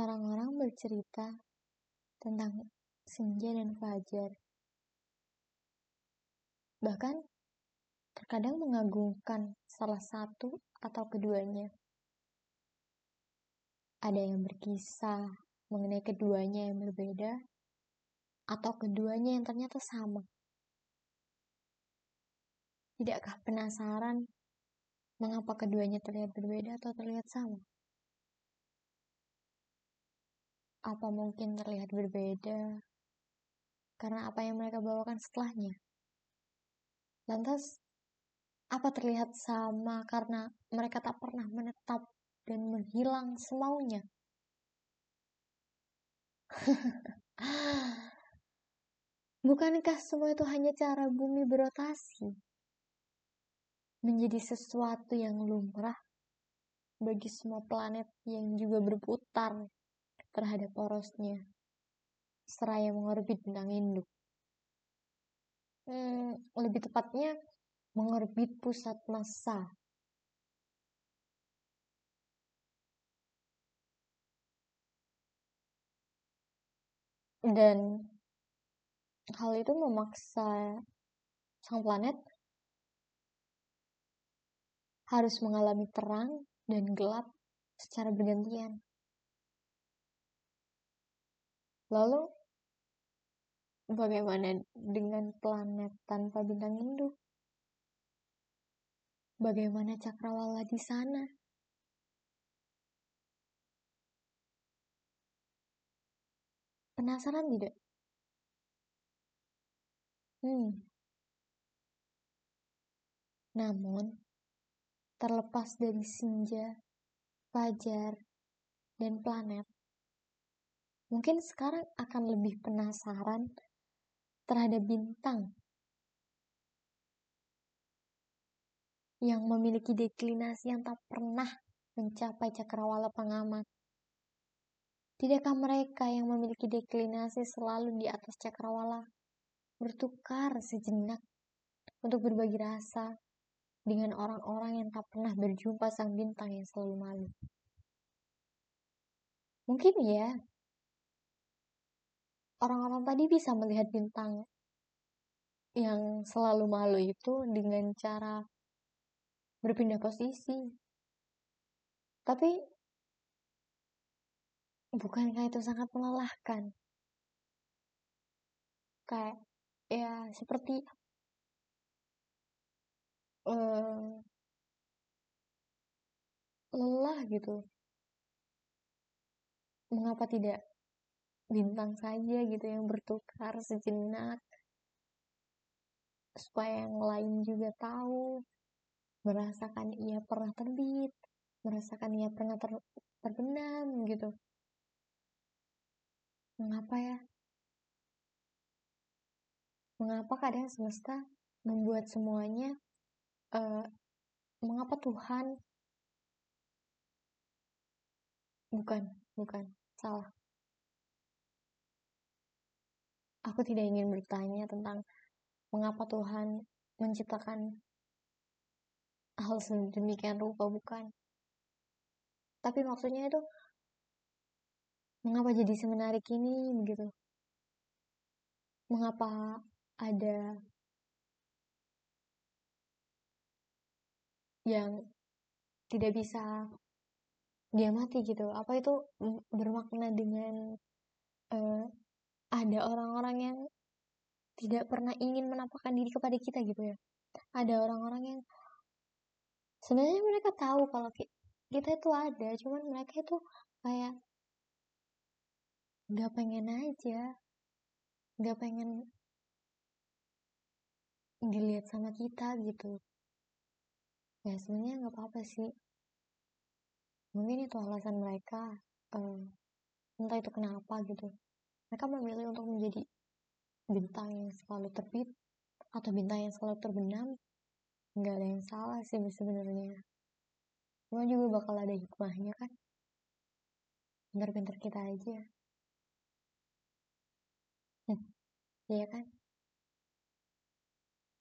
Orang-orang bercerita tentang senja dan fajar. Bahkan terkadang mengagungkan salah satu atau keduanya. Ada yang berkisah mengenai keduanya yang berbeda, atau keduanya yang ternyata sama. Tidakkah penasaran mengapa keduanya terlihat berbeda atau terlihat sama? Apa mungkin terlihat berbeda karena apa yang mereka bawakan setelahnya? Lantas, apa terlihat sama karena mereka tak pernah menetap dan menghilang semaunya? Bukankah semua itu hanya cara bumi berotasi? Menjadi sesuatu yang lumrah bagi semua planet yang juga berputar terhadap porosnya, seraya mengorbit bintang induk. Hmm, lebih tepatnya, mengorbit pusat massa. Dan hal itu memaksa sang planet harus mengalami terang dan gelap secara bergantian. Lalu, bagaimana dengan planet tanpa bintang induk? Bagaimana cakrawala di sana? Penasaran tidak? Hmm. Namun, terlepas dari senja, fajar, dan planet, mungkin sekarang akan lebih penasaran terhadap bintang yang memiliki deklinasi yang tak pernah mencapai cakrawala pengamat. Tidakkah mereka yang memiliki deklinasi selalu di atas cakrawala bertukar sejenak untuk berbagi rasa dengan orang-orang yang tak pernah berjumpa sang bintang yang selalu malu. Mungkin ya, orang-orang tadi bisa melihat bintang yang selalu malu itu dengan cara berpindah posisi. Tapi, bukankah itu sangat melelahkan? Kayak ya seperti uh, lelah gitu mengapa tidak bintang saja gitu yang bertukar sejenak. Supaya yang lain juga tahu merasakan ia pernah terbit merasakan ia pernah ter terbenam gitu. Mengapa ya? Mengapa kadang semesta membuat semuanya uh, mengapa Tuhan? Bukan bukan salah aku tidak ingin bertanya tentang mengapa Tuhan menciptakan hal sedemikian rupa bukan? Tapi maksudnya itu mengapa jadi semenarik ini begitu? Mengapa ada yang tidak bisa dia mati gitu? Apa itu bermakna dengan uh, ada orang-orang yang tidak pernah ingin menampakkan diri kepada kita gitu ya. Ada orang-orang yang sebenarnya mereka tahu kalau kita itu ada cuman mereka itu kayak nggak pengen aja nggak pengen dilihat sama kita gitu. Ya sebenarnya nggak apa-apa sih. Mungkin itu alasan mereka uh, entah itu kenapa gitu mereka memilih untuk menjadi bintang yang selalu terbit atau bintang yang selalu terbenam nggak ada yang salah sih sebenarnya. Cuma juga bakal ada hikmahnya kan. Pintar-pintar kita aja. Hmm, iya kan